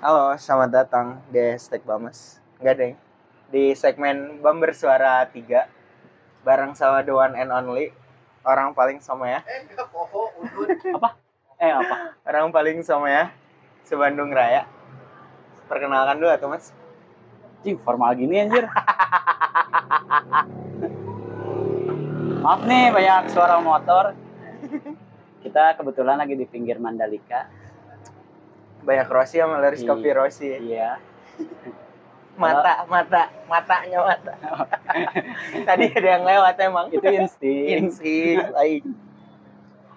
Halo, selamat datang di Hashtag Bamas. Enggak deh. Di segmen Bam Bersuara 3 bareng sama the one and only orang paling sama ya. Eh apa? Orang paling sama ya. Sebandung Raya. Perkenalkan dulu atau Mas. Cing, formal gini anjir. Maaf nih banyak suara motor. Kita kebetulan lagi di pinggir Mandalika. Banyak Rossi sama Laris Iya. Kopi Rossi. Iya. Mata, mata, matanya mata. Tadi ada yang lewat emang. Itu insting. Insik, lain.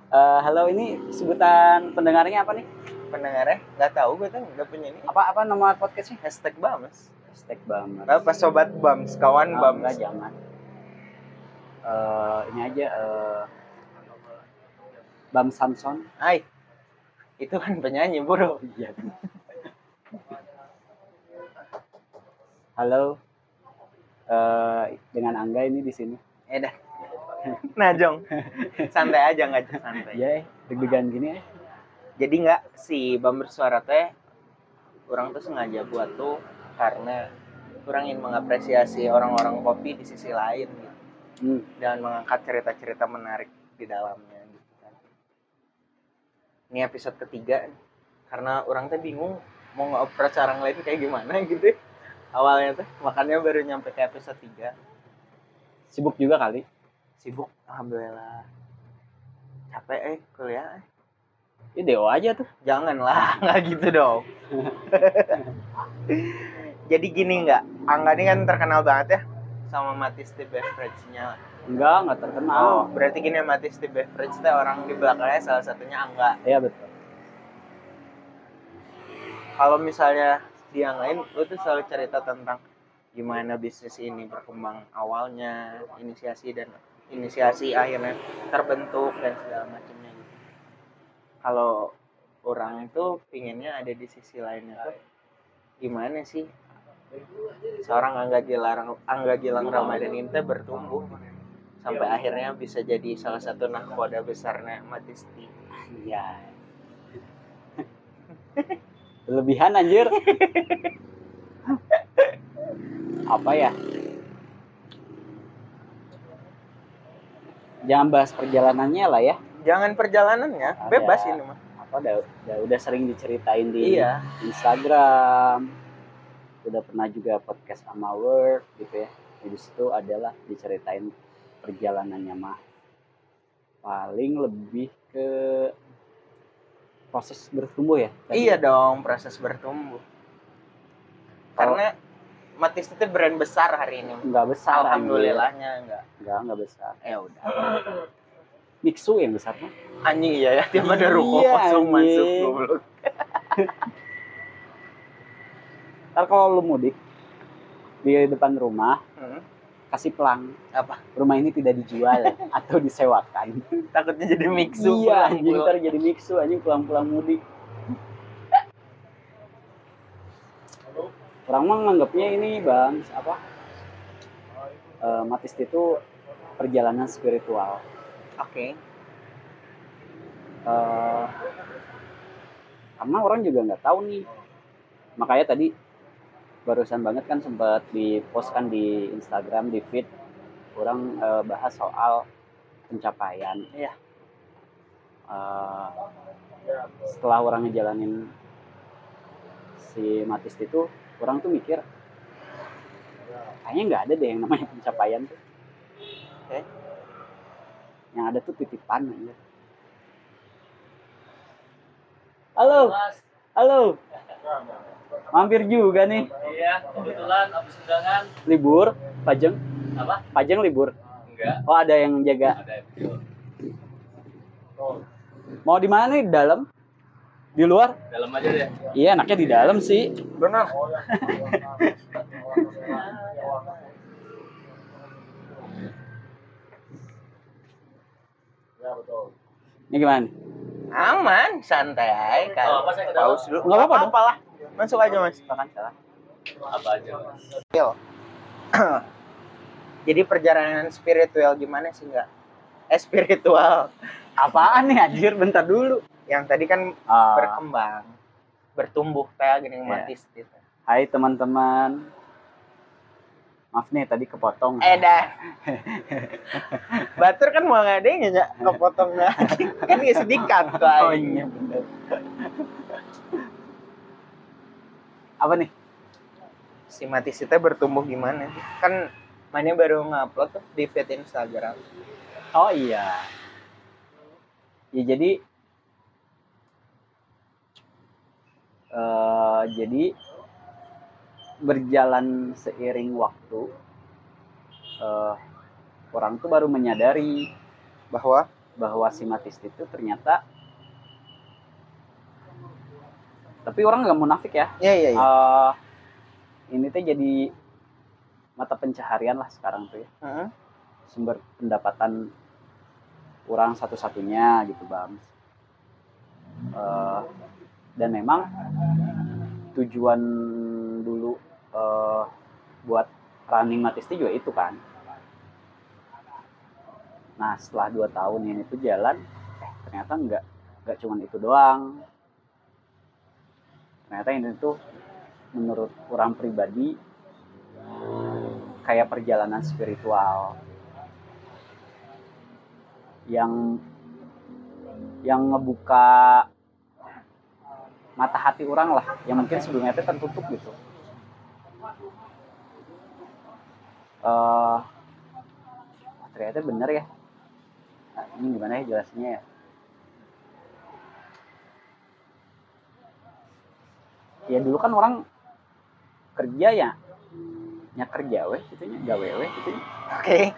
Eh, halo ini sebutan pendengarnya apa nih? Pendengarnya nggak tahu gue kan nggak punya ini. Apa apa nama podcastnya? Hashtag Bamas. Hashtag Bamers. Apa sobat Bams, kawan Ah, Bams. enggak, jangan. Eh, ini aja eh, Bam Samson. Hai. Itu kan penyanyi, Bro. Iya. Halo. Eh dengan Angga ini di sini. Eh dah. Nah, Jong. Santai aja nggak santai. Eh, deg-degan gini ya. Jadi nggak si Bam bersuara teh orang tuh sengaja buat tuh karena kurang ingin mengapresiasi orang-orang kopi di sisi lain gitu. Hmm. dan mengangkat cerita-cerita menarik di dalamnya. Ini episode ketiga karena orang tuh bingung mau nge-approach orang lain kayak gimana gitu. Awalnya tuh makanya baru nyampe ke episode 3. Sibuk juga kali. Sibuk alhamdulillah. Capek eh kuliah. eh. Ya Deo aja tuh. Janganlah, nggak gitu dong. Jadi gini nggak, Angga ini kan terkenal banget ya sama Matis the Beverage-nya. Enggak, enggak terkenal. Oh, berarti gini Matis the Beverage teh orang di belakangnya salah satunya Angga. Iya betul. Kalau misalnya di yang lain, lu tuh selalu cerita tentang gimana bisnis ini berkembang awalnya, inisiasi dan inisiasi akhirnya terbentuk dan segala macamnya gitu. Kalau orang itu pinginnya ada di sisi lainnya tuh gimana sih seorang Angga Gilang Angga Gilang Ramadan ini teh bertumbuh sampai akhirnya bisa jadi salah satu nahkoda besarnya Matisti. Iya. Lebihan anjir. Apa ya? Jangan bahas perjalanannya lah ya. Jangan perjalanannya, Ada. bebas ini mah. Apa udah, udah, udah sering diceritain di Iya. Instagram. Udah pernah juga podcast sama Word gitu ya. Di situ adalah diceritain perjalanannya mah. Paling lebih ke proses bertumbuh ya. tadi. Iya dong, proses bertumbuh. Karena Matis itu brand besar hari ini. Enggak besar. Alhamdulillahnya enggak. anjir. Enggak, enggak besar. Ya udah. Mixu yang besar mah. Anjing iya ya, tiap ada ruko Iya, kosong anjing. masuk goblok. Ntar kalau lu mudik di depan rumah Hmm, kasih pelang Apa? rumah ini tidak dijual atau disewakan. Takutnya jadi mixu. iya, anjing ntar jadi mixu anjing pulang-pulang mudik. Orang mah nganggapnya ini bang apa? Eh, Matis itu perjalanan spiritual. Oke. Eh, karena orang juga nggak tahu nih. Makanya tadi barusan banget kan sempat dipostkan di Instagram di feed orang eh, bahas soal pencapaian. Iya. Eh, setelah orang ngejalanin si Matis itu, orang tuh mikir kayaknya nggak ada deh yang namanya pencapaian tuh. Oke. Yang ada tuh titipan aja. Halo, halo. Mampir juga nih. Iya, kebetulan habis undangan Libur, Pajeng. apa? Pajeng libur. Enggak, Oh, ada yang jaga. ada episode. Mau di mana nih? Dalam? Di luar? Dalam aja deh. Iya, enaknya di dalam sih. Benar. Ini gimana? Aman, santai aja kan. Oh, apa saya ke dalam? Paus dulu. Nggak apa-apa dong. apa lah. Masuk aja mas. Makan salah. Apa aja, Mas? Jadi perjalanan spiritual gimana sih enggak? Eh spiritual. Apaan nih anjir? Bentar dulu. Yang tadi kan Ah, berkembang. bertumbuh teh gini Iya. matis gitu Hai teman-teman. Maaf nih tadi kepotong. eh dah batur kan mau ngadengnya ya kepotong kan nggak sedikit tuh Oh iya bener. Apa nih? si matis itu bertumbuh gimana kan mana baru ngupload tuh di feed Instagram Oh iya. Ya jadi eh jadi berjalan seiring waktu eh orang tuh baru menyadari bahwa bahwa si Matis itu ternyata tapi orang nggak munafik ya. Ya ya ya Eh, ini tuh jadi mata pencaharian lah sekarang tuh ya. Heeh. sumber pendapatan orang satu-satunya gitu bang. Eh, dan memang tujuan dulu eh, buat running Matisti juga itu kan. Nah setelah dua tahun ini tuh jalan eh ternyata nggak nggak cuman itu doang ternyata ini tuh menurut orang pribadi kayak perjalanan spiritual. Yang yang ngebuka mata hati orang lah yang mungkin sebelumnya itu tertutup gitu. Wah, ternyata bener ya. Nah, ini gimana ya jelasnya ya ya dulu kan orang kerja ya. Nya kerja weh gitu nya gawe weh gitu nya. oke.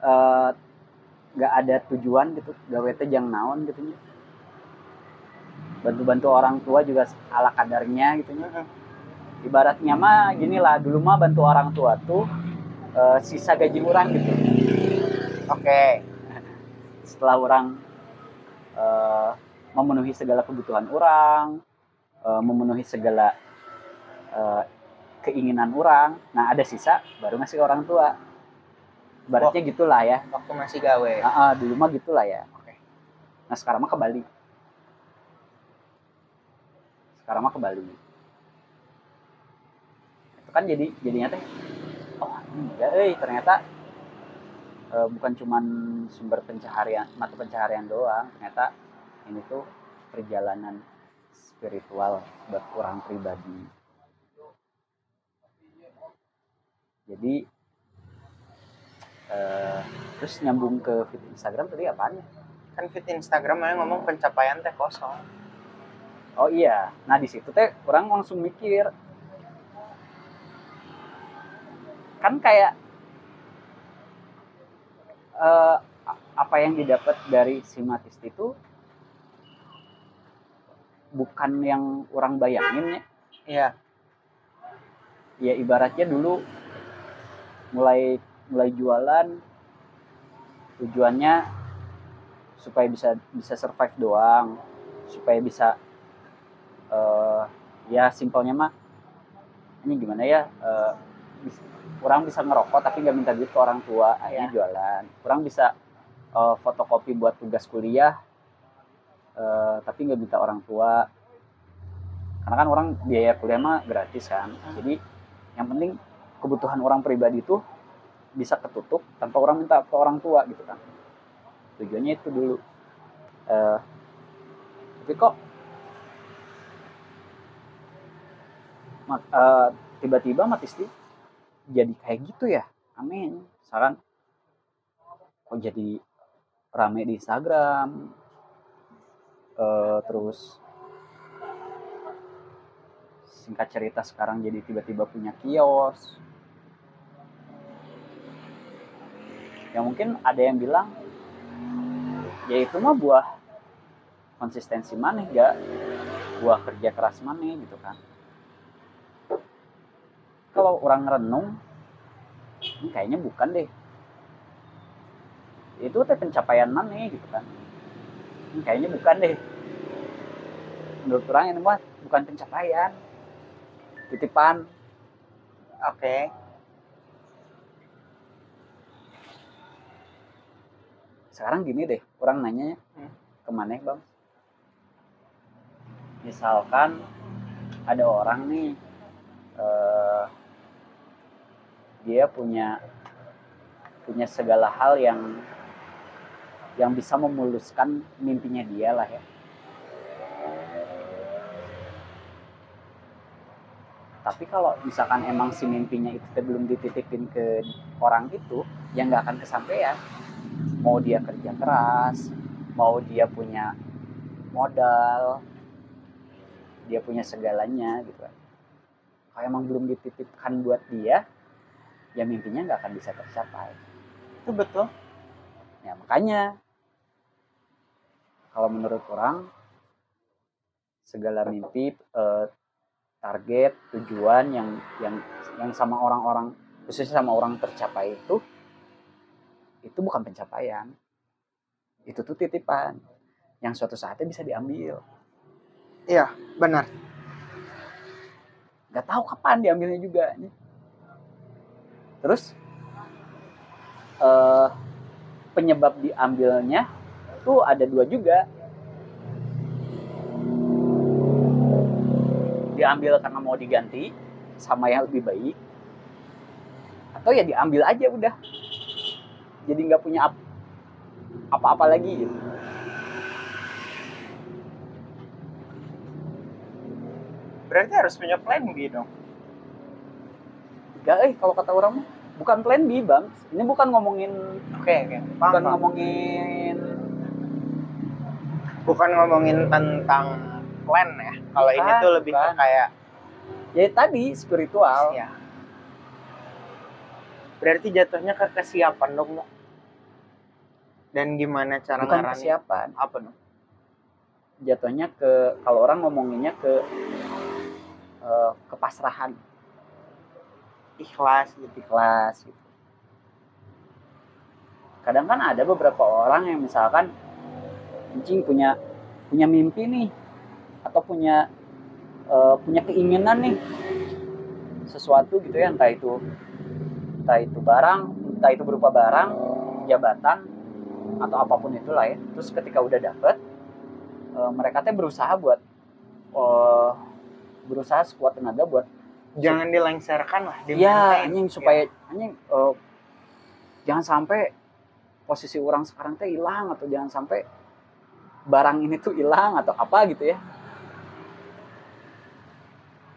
Eh, nggak ada tujuan gitu. Gawe teh jang naon gitu nya bantu-bantu orang tua juga ala kadarnya gitu nya ibaratnya mah gini lah dulu mah bantu orang tua tuh eh, sisa gaji orang gitu. Oke. Setelah orang eh, memenuhi segala kebutuhan orang eh, memenuhi segala eh, keinginan orang. Nah ada sisa baru ngasih ke orang tua. Ibaratnya gitulah ya. waktu masih gawe. Ah, ah, dulu mah gitulah ya. Oke. nah sekarang mah kebalik. Sekarang mah kebalik. Itu kan jadi jadinya teh oh enggak eh ternyata eh, bukan cuman sumber pencaharian mata pencaharian doang. Ternyata ini tuh perjalanan spiritual buat orang pribadi. Jadi eh, terus nyambung ke feed Instagram tadi apaan? Ya? kan feed Instagram mana ngomong pencapaian teh kosong. Oh iya, nah di situ teh orang langsung mikir. Kan kayak eh, apa yang didapat dari si Matis itu bukan yang orang bayangin ya. iya Ya ibaratnya dulu mulai mulai jualan tujuannya supaya bisa bisa survive doang, supaya bisa eh ya simpelnya mah ini gimana ya bis- orang bisa ngerokok tapi nggak minta duit ke orang tua. Akhirnya jualan. Orang bisa eh, fotokopi buat tugas kuliah eh, tapi nggak minta orang tua. Karena kan orang biaya kuliah mah gratis kan. Jadi yang penting kebutuhan orang pribadi itu bisa ketutup tanpa orang minta ke orang tua gitu kan. Tujuannya itu dulu. Eh, tapi kok ma- eh, tiba-tiba matisti jadi kayak gitu ya. Amin. Misalkan kok jadi rame di Instagram? Eh, terus singkat cerita sekarang jadi tiba-tiba punya kios. Ya mungkin ada yang bilang ya itu mah buah konsistensi mana gak buah kerja keras mana gitu kan kalau orang renung ini kayaknya bukan deh. Itu teh pencapaian mana gitu kan. Ini kayaknya bukan deh. Menurut orang ini mah bukan pencapaian. Titipan. Oke. Sekarang gini deh orang nanya Hmm. ke ke mana bang? Misalkan ada orang nih eh, dia punya punya segala hal yang yang bisa memuluskan mimpinya dia lah ya. Tapi kalau misalkan emang si mimpinya itu belum dititipin ke orang itu yang nggak akan kesampaian. Mau dia kerja keras mau dia punya modal dia punya segalanya gitu kan. Kalau emang belum dititipkan buat dia ya mimpinya nggak akan bisa tercapai. Itu betul. Ya makanya kalau menurut orang segala mimpi eh, target tujuan yang yang yang sama orang-orang khususnya sama orang tercapai itu itu bukan pencapaian. Itu tuh titipan yang suatu saatnya bisa diambil. Iya benar. Nggak tahu kapan diambilnya juga terus eh, penyebab diambilnya tuh ada dua juga. Diambil karena mau diganti sama yang lebih baik atau ya diambil aja udah. Jadi nggak punya ap- apa-apa lagi gitu. berarti harus punya plan B dong Gak, eh kalau kata orang bukan plan B bang. Ini bukan ngomongin oke paham, bukan paham. ngomongin bukan ngomongin tentang plan ya. Kalau ini tuh lebih ke bukan. kayak ya tadi spiritual. Ya berarti jatuhnya ke kesiapan dong Mbak. dan gimana cara bukan ngarahin kesiapan. Apa dong? Jatuhnya ke kalau orang ngomonginnya ke eh, kepasrahan ikhlas gitu ikhlas gitu. Kadang kan ada beberapa orang yang misalkan anjing punya punya mimpi nih atau punya eh, punya keinginan nih sesuatu gitu ya entah itu entah itu barang entah itu berupa barang jabatan atau apa pun itulah ya terus ketika udah dapet eh, mereka teh berusaha buat eh, berusaha sekuat tenaga buat jangan dilengsarkan lah di Iya, anjing supaya anjing eh, jangan sampai posisi orang sekarang teh hilang atau jangan sampai barang ini tuh hilang atau apa gitu ya.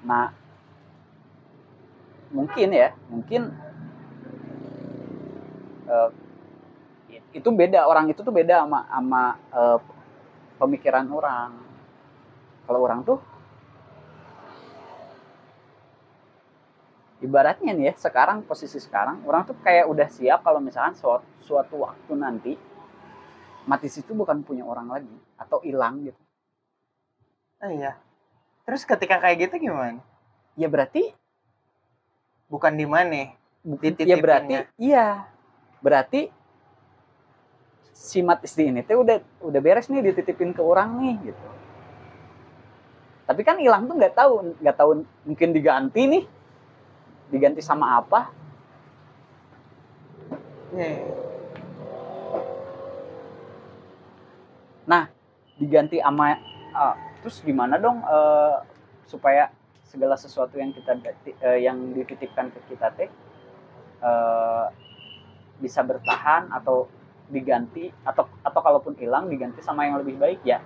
Nah, mungkin ya, mungkin eh, itu beda orang itu tuh beda sama sama eh, pemikiran orang. Kalau orang tuh ibaratnya nih ya sekarang posisi sekarang orang tuh kayak udah siap kalau misalkan suatu, suatu waktu nanti mati situ bukan punya orang lagi atau hilang gitu. Oh, iya. Terus ketika kayak gitu gimana? Ya berarti bukan di mana? Dititipinnya. ya berarti iya. Berarti si istri ini teh udah udah beres nih dititipin ke orang nih gitu. Tapi kan hilang tuh nggak tahu nggak tahu mungkin diganti nih diganti sama apa? Iya, diganti sama eh, terus gimana dong eh, supaya segala sesuatu yang kita eh, yang dititipkan ke kita teh eh, bisa bertahan atau diganti atau atau kalaupun hilang diganti sama yang lebih baik ya.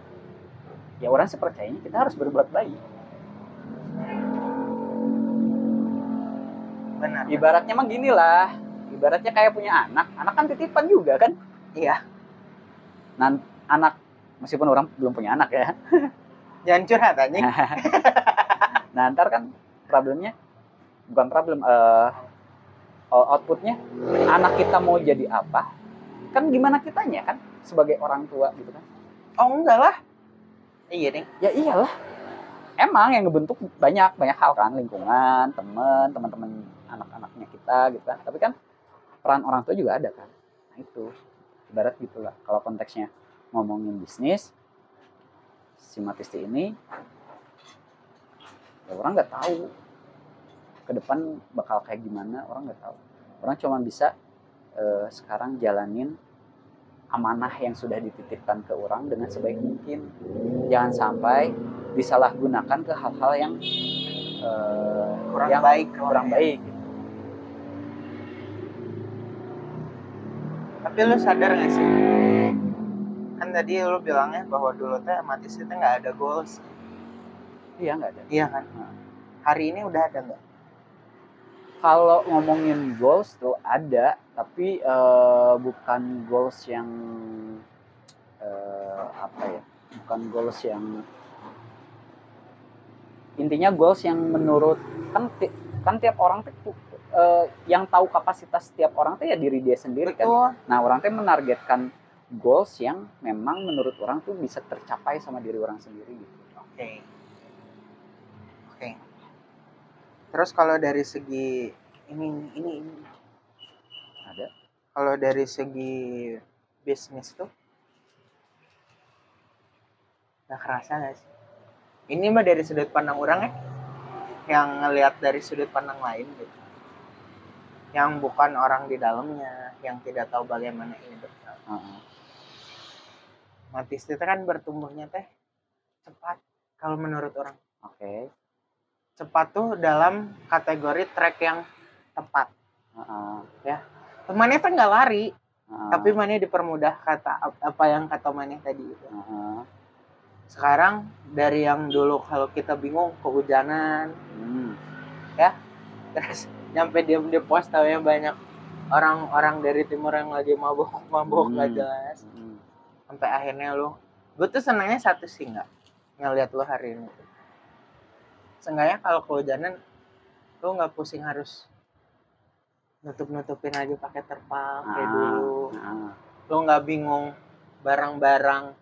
Ya orang sepercayanya kita harus berbuat baik benar ibaratnya mah gini lah. Ibaratnya kayak punya anak. Anak kan titipan juga kan? Iya. Nah anak. Meskipun orang belum punya anak ya. Jangan curhat anjing. Nah ntar kan problemnya bukan problem eh outputnya anak kita mau jadi apa? Kan gimana kitanya kan? Sebagai orang tua gitu kan? Oh enggak lah. Iya ding. Ya iyalah. Emang yang ngebentuk banyak banyak hal kan? Lingkungan teman teman-teman anak-anaknya kita gitu kan. Tapi kan peran orang tua juga ada kan. Nah itu. Ibarat gitulah kalau konteksnya ngomongin bisnis si Matisti ini ya orang nggak tahu. Ke depan bakal kayak gimana orang nggak tahu. Orang cuma bisa eh, sekarang jalanin amanah yang sudah dititipkan ke orang dengan sebaik mungkin. Jangan sampai disalahgunakan ke hal-hal yang eh, kurang yang baik. kurang baik tapi lu sadar gak sih? Kan tadi lu bilangnya bahwa dulu teh amatis itu nggak ada goals. Iya nggak ada. Iya kan? Nah. hari ini udah ada nggak? Kalau ngomongin goals tuh ada tapi eh, bukan goals yang eh, apa ya? Bukan goals yang intinya goals yang menurut kan ti- kan tiap orang tuh eh, yang tahu kapasitas tiap orang tuh ya diri dia sendiri kan. Betul. Nah orang tuh menargetkan goals yang memang menurut orang tuh bisa tercapai sama diri orang sendiri gitu. Oke. Oke. Terus kalau dari segi ini ini ini. Ada? Kalau dari segi bisnis tuh? Nggak kerasa nggak sih? Ini mah dari sudut pandang orang ya. Yang ngelihat dari sudut pandang lain gitu yang bukan orang di dalamnya yang tidak tahu bagaimana ini berjalan Heeh. Matis itu kan bertumbuhnya teh cepat kalau menurut orang oke cepat tuh dalam kategori track yang tepat Heeh. temannya tuh nggak lari Heeh. tapi mana dipermudah kata apa yang kata mana tadi itu Heeh. sekarang dari yang dulu kalau kita bingung kehujanan Hmm. terus nyampe dia di pos ya banyak orang-orang dari timur yang lagi nggak Hmm. jelas Hmm. sampai akhirnya lu gue tuh senangnya satu sih nggak ngeliat lu hari ini seenggaknya kalau kehujanan lu nggak pusing harus nutup nutupin aja pakai terpal kayak Ah, dulu ah. lu nggak bingung barang-barang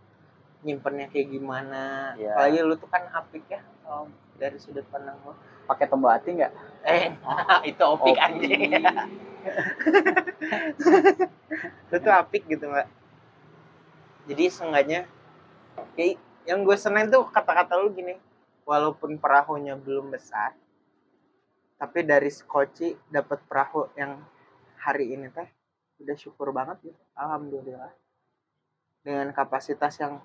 nyimpennya kayak gimana Iya. apalagi lu tuh kan apik ya kalau dari sudut pandang lu pakai tombol hati nggak? Eh itu opik Opik. anjing. Lu tuh apik gitu mbak. Jadi seenggaknya kayak yang gue seneng tuh kata-kata lu gini walaupun perahunya belum besar tapi dari skoci dapat perahu yang hari ini teh udah syukur banget gitu alhamdulillah. Dengan kapasitas yang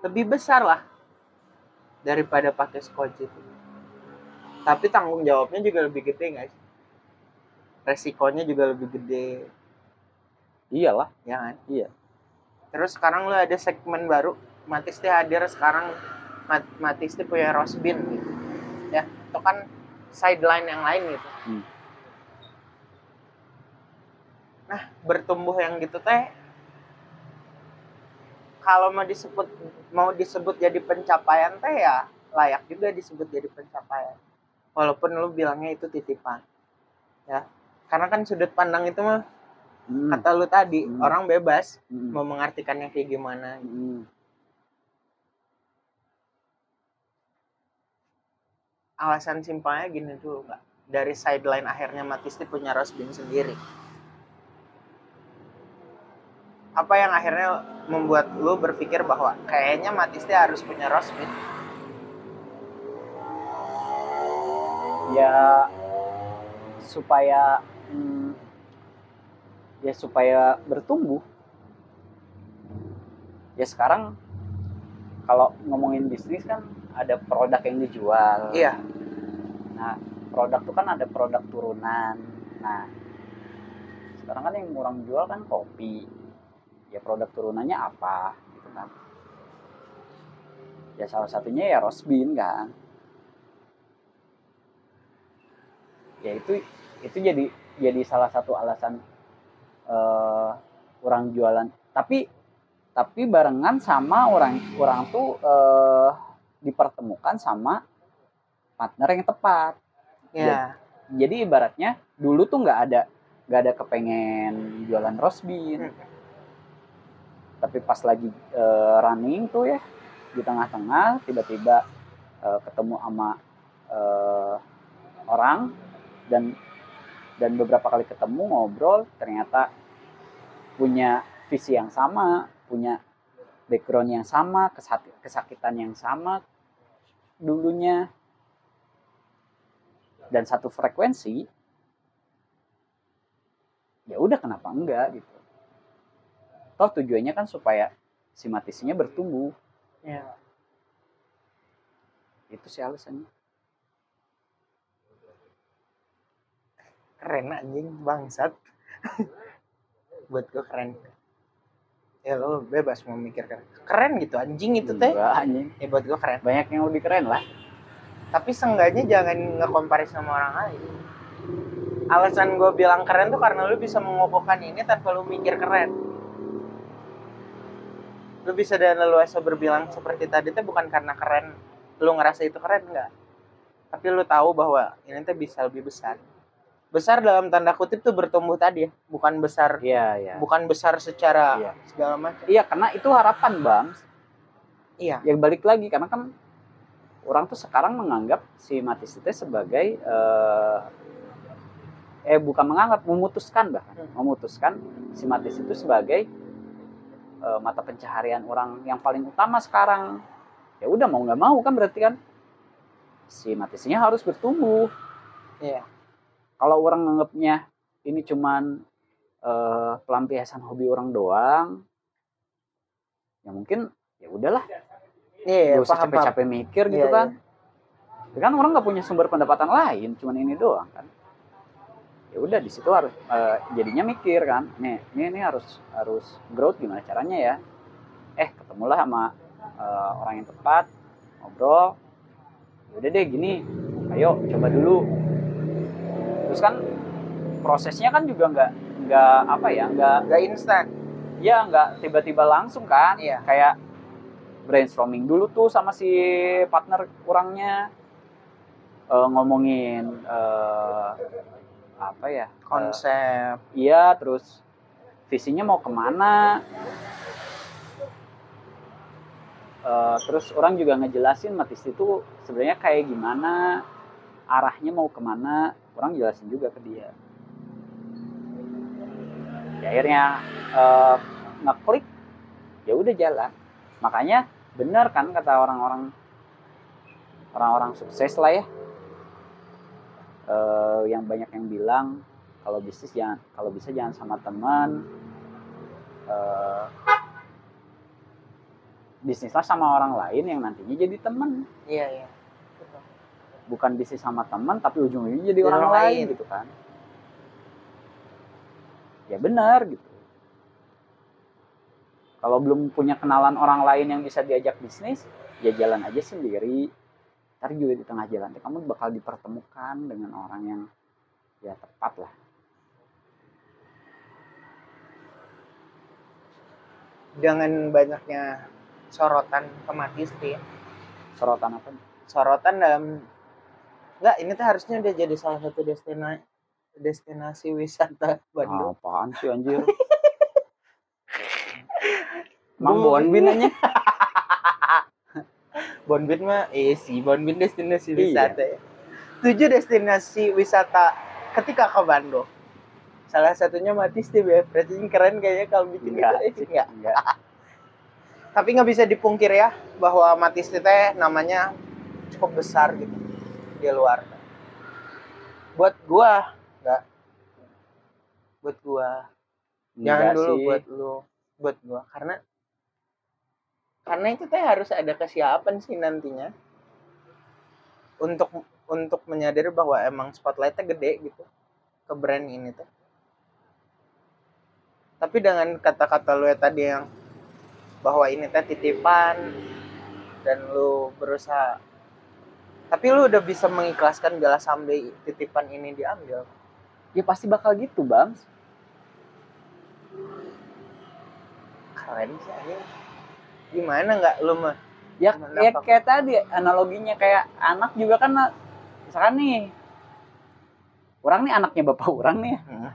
lebih besar lah daripada pakai skoci itu tapi tanggung jawabnya juga lebih gede sih? Resikonya juga lebih gede. Iyalah. Ya kan? Iya. terus sekarang lu ada segmen baru Matis teh hadir sekarang. Mat- Matis teh punya Rosbin gitu. Ya itu kan sideline yang lain gitu. Hmm. nah bertumbuh yang gitu teh kalau mau disebut mau disebut jadi pencapaian teh ya layak juga disebut jadi pencapaian walaupun lu bilangnya itu titipan ya karena kan sudut pandang itu mah Hmm. kata lu tadi Hmm. orang bebas Hmm. mau mengartikannya kayak gimana Hmm. alasan simpelnya gini dulu mbak dari sideline akhirnya Matisti punya Rosbin sendiri apa yang akhirnya membuat lu berpikir bahwa kayaknya Matisti harus punya Rosbin ya supaya hmm, ya supaya bertumbuh. Ya sekarang kalau ngomongin bisnis kan ada produk yang dijual. Iya. Nah produk tuh kan ada produk turunan. Nah sekarang kan yang orang jual kan kopi. Ya produk turunannya apa gitu kan. Ya salah satunya ya rosbin kan ya itu itu jadi jadi salah satu alasan eh, orang jualan. Tapi tapi barengan sama orang orang tuh eh, dipertemukan sama partner yang tepat. Ya. Jadi ibaratnya dulu tuh nggak ada nggak ada kepengen jualan rosbin. Hmm. tapi pas lagi eh, running tuh ya di tengah-tengah tiba-tiba eh, ketemu sama eh, orang dan dan beberapa kali ketemu ngobrol ternyata punya visi yang sama punya background yang sama kesakitan yang sama dulunya. Dan satu frekuensi ya udah kenapa enggak gitu. Toh tujuannya kan supaya si matisinya bertumbuh. Ya itu sih alasannya keren anjing bangsat. Buat gue keren. Ya lo bebas mau mikir keren keren gitu anjing itu teh. Anjing. Ya buat gue keren. Banyak yang lebih keren lah. Tapi seenggaknya jangan nge-compare sama orang lain. Alasan gue bilang keren tuh karena lu bisa mengokohkan ini tanpa lu mikir keren. Lu bisa dan leluasa berbilang seperti tadi tuh bukan karena keren. Lu ngerasa itu keren enggak. Tapi lu tahu bahwa ini tuh bisa lebih besar besar dalam tanda kutip tuh bertumbuh tadi ya bukan besar iya iya. bukan besar secara Iya. segala macam. Iya karena itu harapan bang. Iya. Yang balik lagi karena kan orang tuh sekarang menganggap si Matis itu sebagai eh, eh bukan menganggap memutuskan bahkan. Hmm. memutuskan si Matis itu sebagai eh, mata pencaharian orang yang paling utama sekarang. Ya udah mau nggak mau kan berarti kan si Matisnya harus bertumbuh. Iya kalau orang nganggapnya ini cuman eh, pelampiasan hobi orang doang ya mungkin ya udahlah. Iya gak usah capek-capek mikir gitu Iya, kan. Ya kan orang nggak punya sumber pendapatan lain cuman ini doang kan. Ya udah di situ harus eh, jadinya mikir kan nih ini ini harus harus growth gimana caranya ya. Eh ketemulah sama eh, orang yang tepat ngobrol. Ya udah deh gini ayo coba dulu terus kan prosesnya kan juga nggak nggak apa ya nggak nggak instan. Ya nggak tiba-tiba langsung kan. Iya. kayak brainstorming dulu tuh sama si partner kurangnya. Eh, ngomongin eh, apa ya Eh, konsep. iya terus visinya mau ke mana? Eh, terus orang juga ngejelasin Matis itu sebenarnya kayak gimana arahnya mau ke mana orang jelasin juga ke dia. Ya, akhirnya eh, ngeklik ya udah jalan. Makanya benar kan kata orang-orang orang-orang sukses lah ya. Eh, yang banyak yang bilang kalau bisnis jangan kalau bisa jangan sama teman. Eh, bisnislah sama orang lain yang nantinya jadi teman. Iya iya bukan bisnis sama teman tapi ujung-ujungnya jadi Jadi orang, orang lain lain. gitu kan. Ya benar gitu. Kalau belum punya kenalan orang lain yang bisa diajak bisnis ya jalan aja sendiri. Ntar juga di tengah jalan kamu bakal dipertemukan dengan orang yang ya tepat lah. Dengan banyaknya sorotan kematis ya sorotan apa? Sorotan dalam enggak ini tuh harusnya udah jadi salah satu destinasi destinasi wisata Bandung apaan sih anjir Mang. Bonbin aja Bonbit mah eh sih Bonbit destinasi Iya. wisata ya. tujuh destinasi wisata ketika ke Bandung salah satunya Matis tuh ya berarti ini keren kayaknya kalau bikin Enggak. gitu eh, enggak enggak tapi nggak bisa dipungkir ya bahwa Matis itu teh namanya cukup besar gitu di luar. Buat gua enggak. Buat gua. Jangan Enggak dulu sih. buat lu. Buat gua. Karena karena itu teh harus ada kesiapan sih nantinya. Untuk untuk menyadari bahwa emang spotlightnya gede gitu. Ke brand ini tuh tapi dengan kata-kata lu ya tadi yang bahwa ini teh titipan dan lu berusaha tapi lu udah bisa mengikhlaskan bila sampai titipan ini diambil. Ya pasti bakal gitu bang. Keren sih anjing. gimana nggak lu mah? Ya Kenapa? kayak, tadi analoginya kayak anak juga kan misalkan nih orang nih anaknya bapak orang nih Hmm.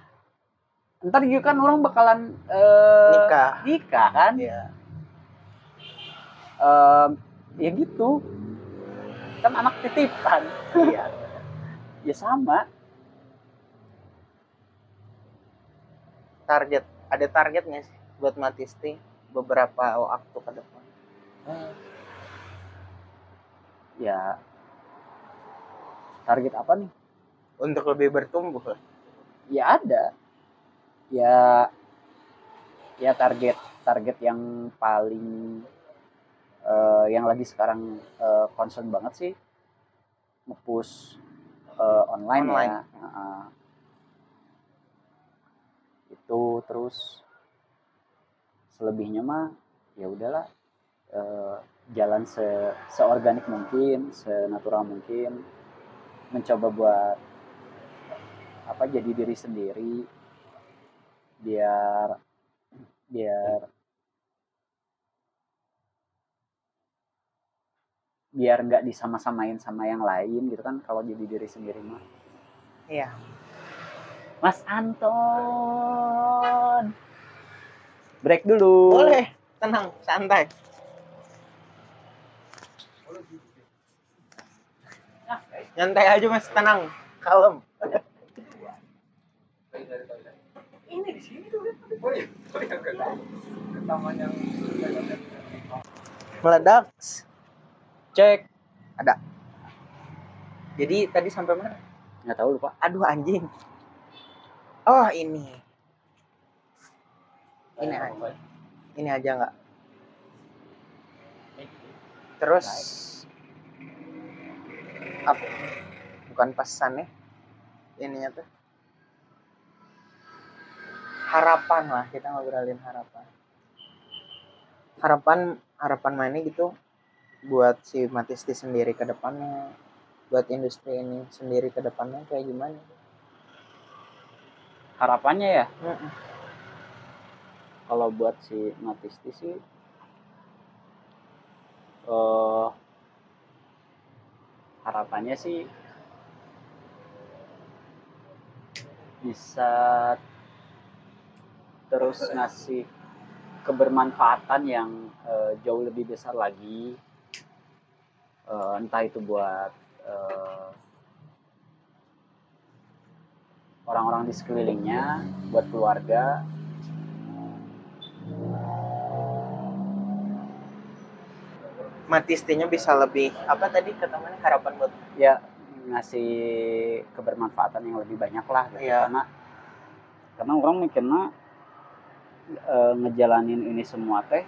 ntar juga kan orang bakalan eh, nikah. nikah kan? Ya Em, ya gitu kan anak titipan. Iya. Ya sama. Target ada target nggak sih buat Matisti beberapa waktu ke depan? Ya. Target apa nih? Untuk lebih bertumbuh ya ada. Ya. Ya target target yang paling eh, yang lagi sekarang eh, concern banget sih ngepush eh, online, Online. ya Heeh. itu terus selebihnya mah ya udahlah eh, jalan se seorganik mungkin senatural mungkin mencoba buat apa jadi diri sendiri biar biar biar nggak disama-samain sama yang lain gitu kan kalau jadi diri sendiri mah Iya. Mas Anton break dulu Boleh, tenang, santai. Nyantai aja mas, tenang, kalem. Ini di sini tuh. Meledak. Cek. Ada. Jadi tadi sampai mana? nggak tahu lupa Aduh anjing. Oh ini. Ini aja. Ini aja nggak. Terus apa? Bukan pesan ya. Ininya tuh. Harapan lah kita ngobrolin harapan. Harapan harapan mana gitu buat si Matisti sendiri ke depannya buat industri ini sendiri ke depannya kayak gimana? harapannya ya Mm-mm. kalau buat si Matisti sih eh harapannya sih bisa terus ngasih kebermanfaatan yang eh, jauh lebih besar lagi Eh, entah itu buat eh, orang-orang di sekelilingnya buat keluarga Matistinya bisa lebih apa tadi katakannya harapan buat ya ngasih kebermanfaatan yang lebih banyak lah gitu. Iya. karena karena orang mikirnya eh, ngejalanin ini semua teh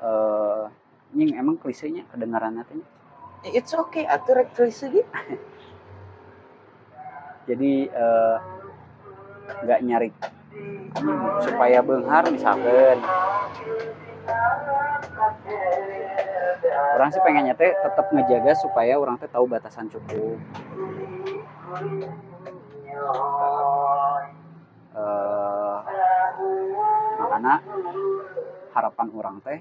eh nying emang klisenya kedengarannya teh it's okay atuh rek tulis gitu. jadi eh, nggak nyari "Hmm, supaya benghar misalkan. Orang sih pengennya teh tetap ngejaga supaya orang teh tahu batasan cukup. Eh makanya harapan orang teh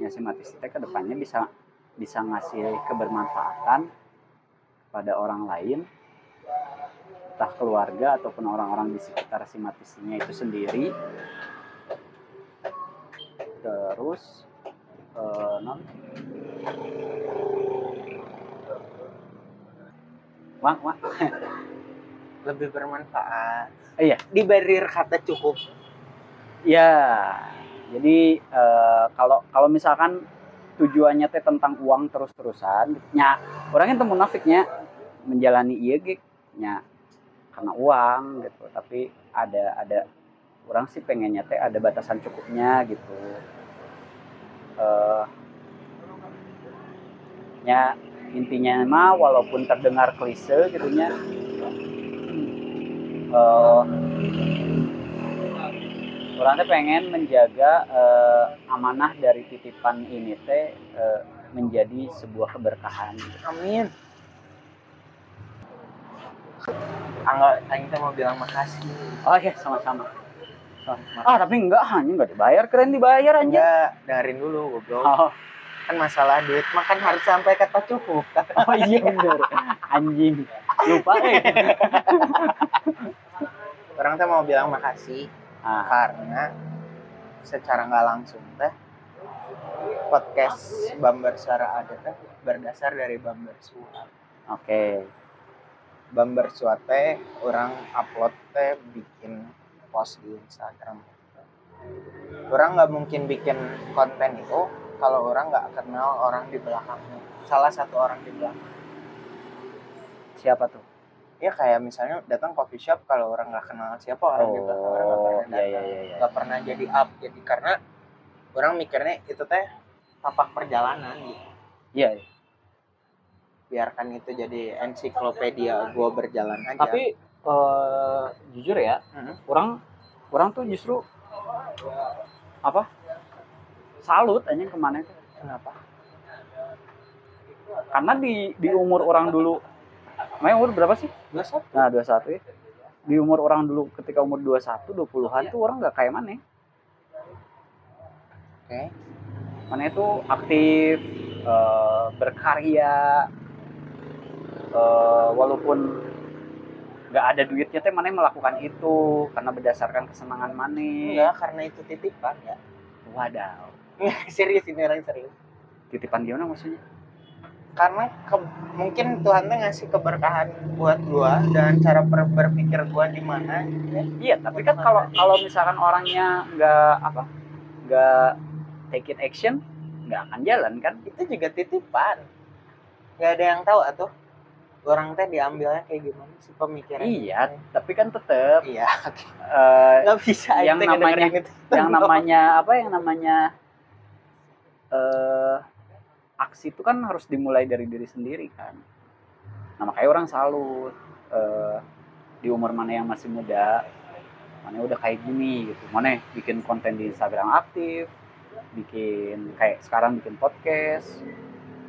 ya si Matis teh ke depannya bisa bisa ngasih kebermanfaatan pada orang lain entah keluarga ataupun orang-orang di sekitar si itu sendiri terus eh, non wah wah lebih bermanfaat. Iya. Di barrier kata cukup. Ya, jadi eh, kalau kalau misalkan tujuannya teh tentang uang terus-terusan, nya orangnya temu munafiknya menjalani iya karena uang gitu. Tapi ada ada orang sih pengennya teh ada batasan cukupnya gitu. Eh, nya intinya mah walaupun terdengar klise gitunya eh orang teh pengen menjaga eh, amanah dari titipan ini teh eh, menjadi sebuah keberkahan. Amin. Angga, Aing teh mau bilang makasih. oh ya sama-sama. Ah tapi enggak hanya enggak dibayar keren dibayar aja Enggak, dengerin dulu goblok. oh, Kan masalah duit makan harus sampai kata cukup. oh iya bener. Anjing. Lupa eh. Orang teh mau bilang makasih ah, karena secara nggak langsung teh podcast Bamber Suara ada teh berdasar dari Bamber Suara. oke Bamber Suara teh orang upload teh bikin post di Instagram. Orang nggak mungkin bikin konten itu kalau orang nggak kenal orang di belakangnya. Salah satu orang di belakang. siapa tuh ya kayak misalnya datang coffee shop kalau orang nggak kenal siapa orang gitu orang nggak oh pernah iya datang iya iya iya. nggak pernah jadi up jadi karena orang mikirnya itu teh tapak perjalanan gitu Iya, iya. biarkan itu jadi ensiklopedia gua berjalan aja tapi eh, jujur ya Hmm. orang orang tuh justru apa salut aja ke mana itu kenapa karena di di umur orang dulu Namanya umur berapa sih? dua satu Nah, 21 ya. Di umur orang dulu ketika umur 21, 20-an tuh orang nggak kayak mana. oke Mana itu aktif, eh, berkarya, eh, walaupun nggak ada duitnya teh mana melakukan itu karena berdasarkan kesenangan mana. enggak karena itu titipan ya Wadaw. serius ini orang serius Titipan gimana maksudnya? Karena ke- mungkin Tuhan tuh ngasih keberkahan buat gua dan cara ber- berpikir gua di mana gitu ya. Iya, tapi kan kalau kalau misalkan orangnya nggak apa, nggak take it action, nggak akan jalan kan? itu juga titipan. Nggak ada yang tahu atuh. Orang teh diambilnya kayak gimana sih pemikiran Iya, tapi kan tetap iya. Eh, nggak bisa Yang namanya- yang namanya apa yang namanya eh aksi itu kan harus dimulai dari diri sendiri kan. Nah makanya orang salut eh, di umur mana yang masih muda mana udah kayak gini gitu. Mana bikin konten di Instagram aktif bikin kayak sekarang bikin podcast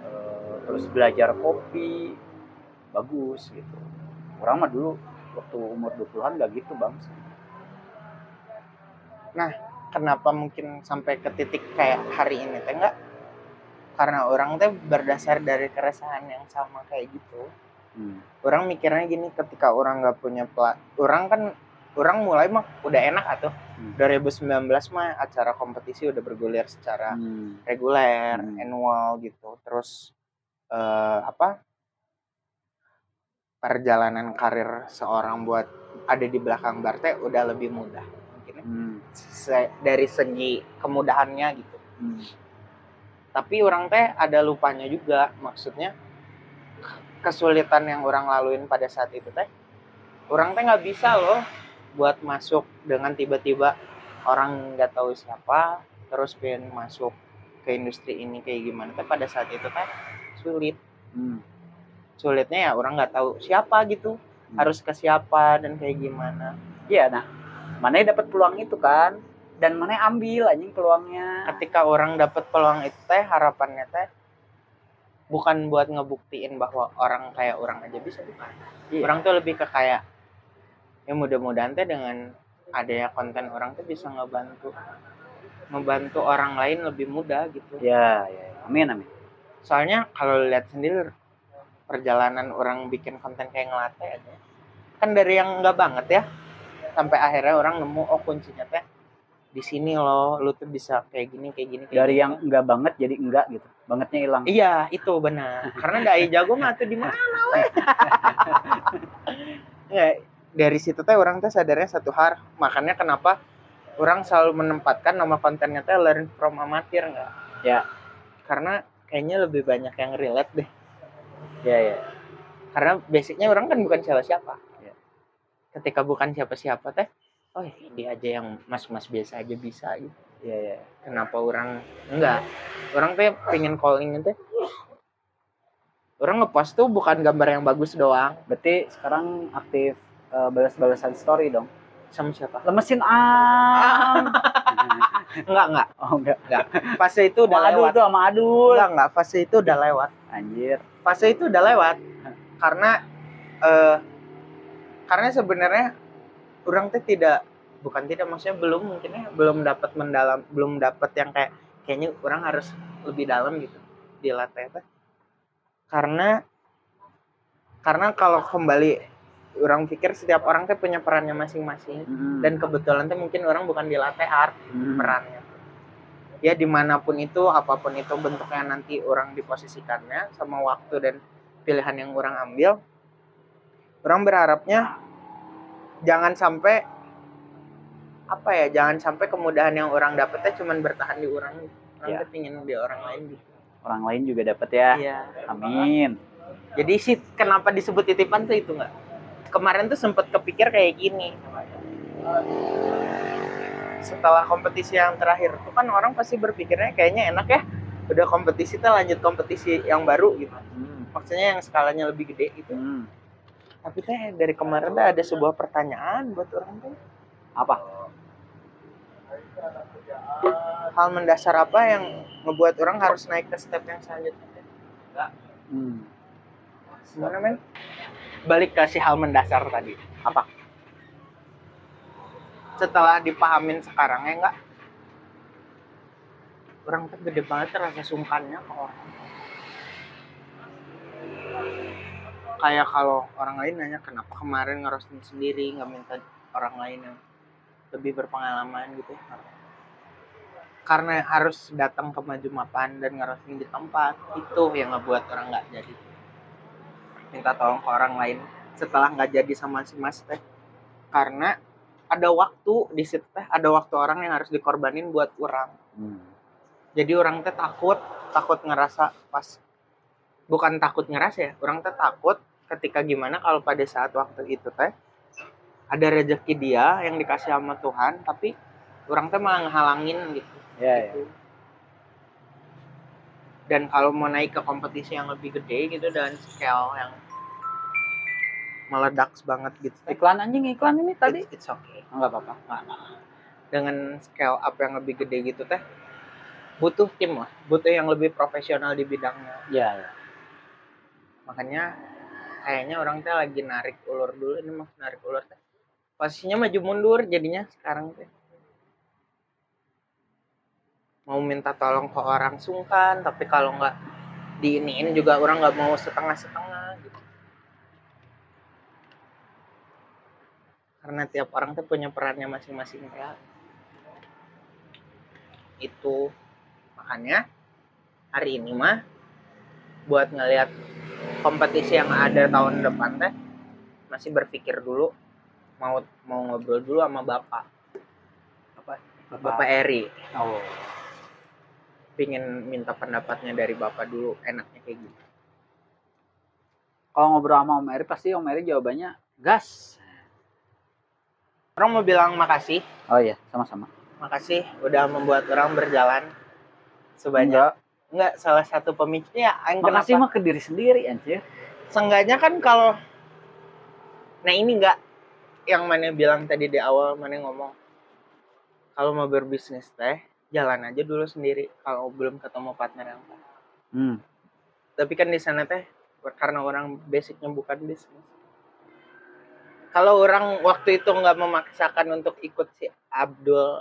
eh, terus belajar kopi bagus gitu. Orang mah dulu waktu umur 20-an gak gitu bang kenapa mungkin sampai ke titik kayak hari ini teh enggak karena orang teh berdasar dari keresahan yang sama kayak gitu hmm. orang mikirnya gini ketika orang nggak punya pela orang kan orang mulai mah udah enak atuh Hmm. 2019 mah acara kompetisi udah bergulir secara Hmm. reguler Hmm. annual gitu terus eh, apa perjalanan karir seorang buat ada di belakang bar teh udah lebih mudah mungkin ya. Hmm. Se- dari segi kemudahannya gitu Hmm. Tapi orang teh ada lupanya juga. Maksudnya kesulitan yang orang laluin pada saat itu teh orang teh nggak bisa loh buat masuk dengan tiba-tiba orang nggak tahu siapa terus pengen masuk ke industri ini kayak gimana. Teh pada saat itu teh sulit. Hmm. sulitnya ya orang nggak tahu siapa gitu. Hmm. harus ke siapa dan kayak gimana. Iya, nah, mana dapat peluang itu kan, dan mana ambil anjing peluangnya. ketika orang dapat peluang itu teh harapannya teh bukan buat ngebuktiin bahwa orang kayak orang aja bisa bukan Iya. orang tuh lebih ke kayak ya mudah-mudahan teh dengan adanya konten orang tuh bisa ngebantu ngebantu orang lain lebih mudah gitu Ya, ya, ya. amin, amin. soalnya kalau lihat sendiri perjalanan orang bikin konten kayak ngelatih aja kan dari yang enggak banget ya sampai akhirnya orang nemu oh kuncinya teh di sini loh lu tuh bisa kayak gini kayak gini kayak Dari gini. yang enggak banget jadi enggak gitu, bangetnya hilang. Iya, itu benar. Karena dai jago mah tuh di mana we. ya, dari situ teh orang teh sadarnya satu hal. Makanya kenapa orang selalu menempatkan nama kontennya teh learn from amatir enggak? Ya. Karena kayaknya lebih banyak yang relate deh. Ya, ya. Karena basicnya orang kan bukan siapa-siapa. Ya. Ketika bukan siapa-siapa teh, oh dia aja yang mas-mas biasa aja bisa gitu. Ya, ya. kenapa orang enggak orang teh pengen calling teh orang ngepost tuh bukan gambar yang bagus doang Berarti sekarang aktif eh, balas-balasan story dong. sama siapa Lemesin am. enggak enggak oh, enggak. fase itu udah Sama Adul lewat tuh sama Adul. enggak enggak fase itu udah lewat Anjir. fase itu udah lewat karena eh karena sebenarnya orang teh tidak bukan tidak maksudnya belum mungkin ya belum dapat mendalam belum dapat yang kayak kayaknya orang harus lebih dalam gitu di latte teh karena karena kalau kembali orang pikir setiap orang teh punya perannya masing-masing Hmm. dan kebetulan teh mungkin orang bukan di latte art Hmm. perannya ya di mana pun itu apa pun itu bentuknya nanti orang diposisikannya sama waktu dan pilihan yang orang ambil orang berharapnya jangan sampai apa ya jangan sampai kemudahan yang orang dapetnya cuman bertahan di orang orang Ya. pingin di orang lain gitu Orang lain juga dapat ya. iya Amin. jadi sih kenapa disebut titipan tuh itu nggak kemarin tuh sempet kepikir kayak gini setelah kompetisi yang terakhir tuh kan orang pasti berpikirnya kayaknya enak ya udah kompetisi tuh lanjut kompetisi yang baru gitu Hmm. maksudnya yang skalanya lebih gede gitu Hmm. Tapi teh dari kemarin tuh ada sebuah pertanyaan buat orang tuh Apa? hal mendasar apa yang ngebuat orang harus naik ke step yang selanjutnya Hmm. gimana men balik ke si hal mendasar tadi Apa? setelah dipahamin sekarang ya enggak orang tuh gede banget rasa sungkannya ke orang kayak kalau orang lain nanya kenapa kemarin ngerosting sendiri nggak minta orang lain yang lebih berpengalaman? Gitu ya. Karena harus datang ke maju mapan dan ngerosting di tempat itu yang ngebuat orang nggak jadi. Minta tolong ke orang lain setelah nggak jadi sama si mas teh. Karena ada waktu di situ teh ada waktu orang yang harus dikorbanin buat orang Hmm. jadi orang teh takut takut ngerasa pas bukan takut ngerasa ya orang teh takut ketika gimana kalau pada saat waktu itu teh ada rezeki dia yang dikasih sama Tuhan tapi orang teh malah ngehalangin gitu Ya, ya. gitu. dan kalau mau naik ke kompetisi yang lebih gede gitu dan scale yang meledak banget gitu Iklan anjing iklan ini tadi. it's, it's okay Enggak apa-apa. Nggak, nggak. dengan scale up yang lebih gede gitu teh butuh tim lah butuh yang lebih profesional di bidangnya Ya, ya. Makanya kayaknya orang teh lagi narik ulur dulu ini mah narik ulur teh. Posisinya maju mundur jadinya sekarang teh. Mau minta tolong ke orang sungkan tapi kalau nggak diiniin juga orang nggak mau setengah-setengah gitu. Karena tiap orang tuh punya perannya masing-masing ya. Itu. Makanya hari ini mah buat ngelihat kompetisi yang ada tahun depan teh masih berpikir dulu mau mau ngobrol dulu sama bapak bapak bapak Eri Oh. pingin minta pendapatnya dari bapak dulu enaknya kayak gitu Kalau ngobrol sama Om Eri pasti Om Eri jawabannya gas. orang mau bilang makasih Oh iya, sama-sama. makasih udah membuat orang berjalan sebanyak Enggak. Enggak salah satu pemicunya yang Makasih kenapa? Mah ke diri sendiri anjir. seenggaknya kan kalau nah ini enggak yang mana bilang tadi di awal mana ngomong. Kalau mau berbisnis teh jalan aja dulu sendiri kalau belum ketemu partner yang pas Hmm. tapi kan di sana teh karena orang basicnya bukan bisnis. Kalau orang waktu itu nggak memaksakan untuk ikut si Abdul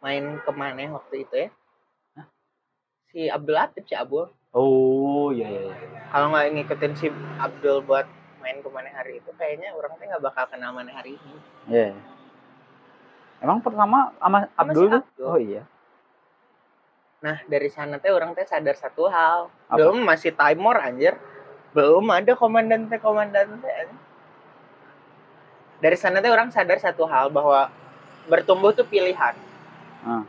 main ke mana waktu itu ya si Abdul Latif si Abdul Oh iya iya. iya. kalau nggak ngikutin si Abdul buat main ke mana hari itu kayaknya orang teh nggak bakal kenal mana hari ini Iya. iya. Emang pertama sama Abdul si tuh? Abdul. Oh iya. nah dari sana teh orang teh sadar satu hal Apa? belum masih timor anjir belum ada komandan teh komandan teh dari sana teh orang sadar satu hal bahwa bertumbuh tuh pilihan Ah.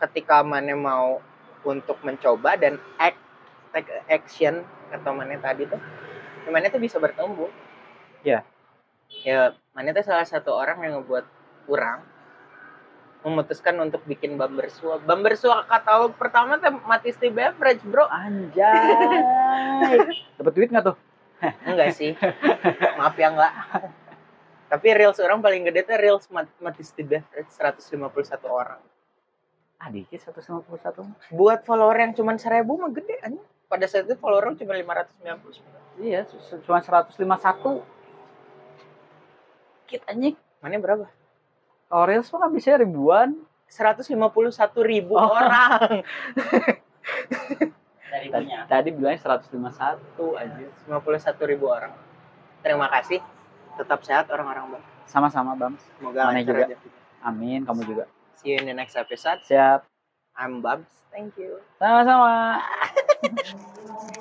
ketika mana mau untuk mencoba dan act take action atau mana tadi tuh mana tuh bisa bertumbuh Ya. ya mana tuh salah satu orang yang ngebuat kurang memutuskan untuk bikin bumper sua bumper sua katalog pertama tuh Matisti Beverage bro Anjay. Dapat duit nggak tuh? enggak sih maaf ya enggak tapi reels orang paling gede tuh reels Mat- Matisti Beverage 151 orang Ah dikit 151. buat follower yang cuma seribu mah gede aja pada saat itu follower cuma 599 Iya, cuma 151. Dikit anjing. mana berapa Kalau Reels mah kan bisa ribuan. 151 ribu Oh. orang Dari Tadi, tadi bilangnya 151 anjir. 51 ribu orang terima kasih tetap sehat orang-orang bang Sama-sama, Bang. semoga lancar juga. aja Amin, kamu juga. See you in the next episode Siap. I'm Babs thank you Sama-sama.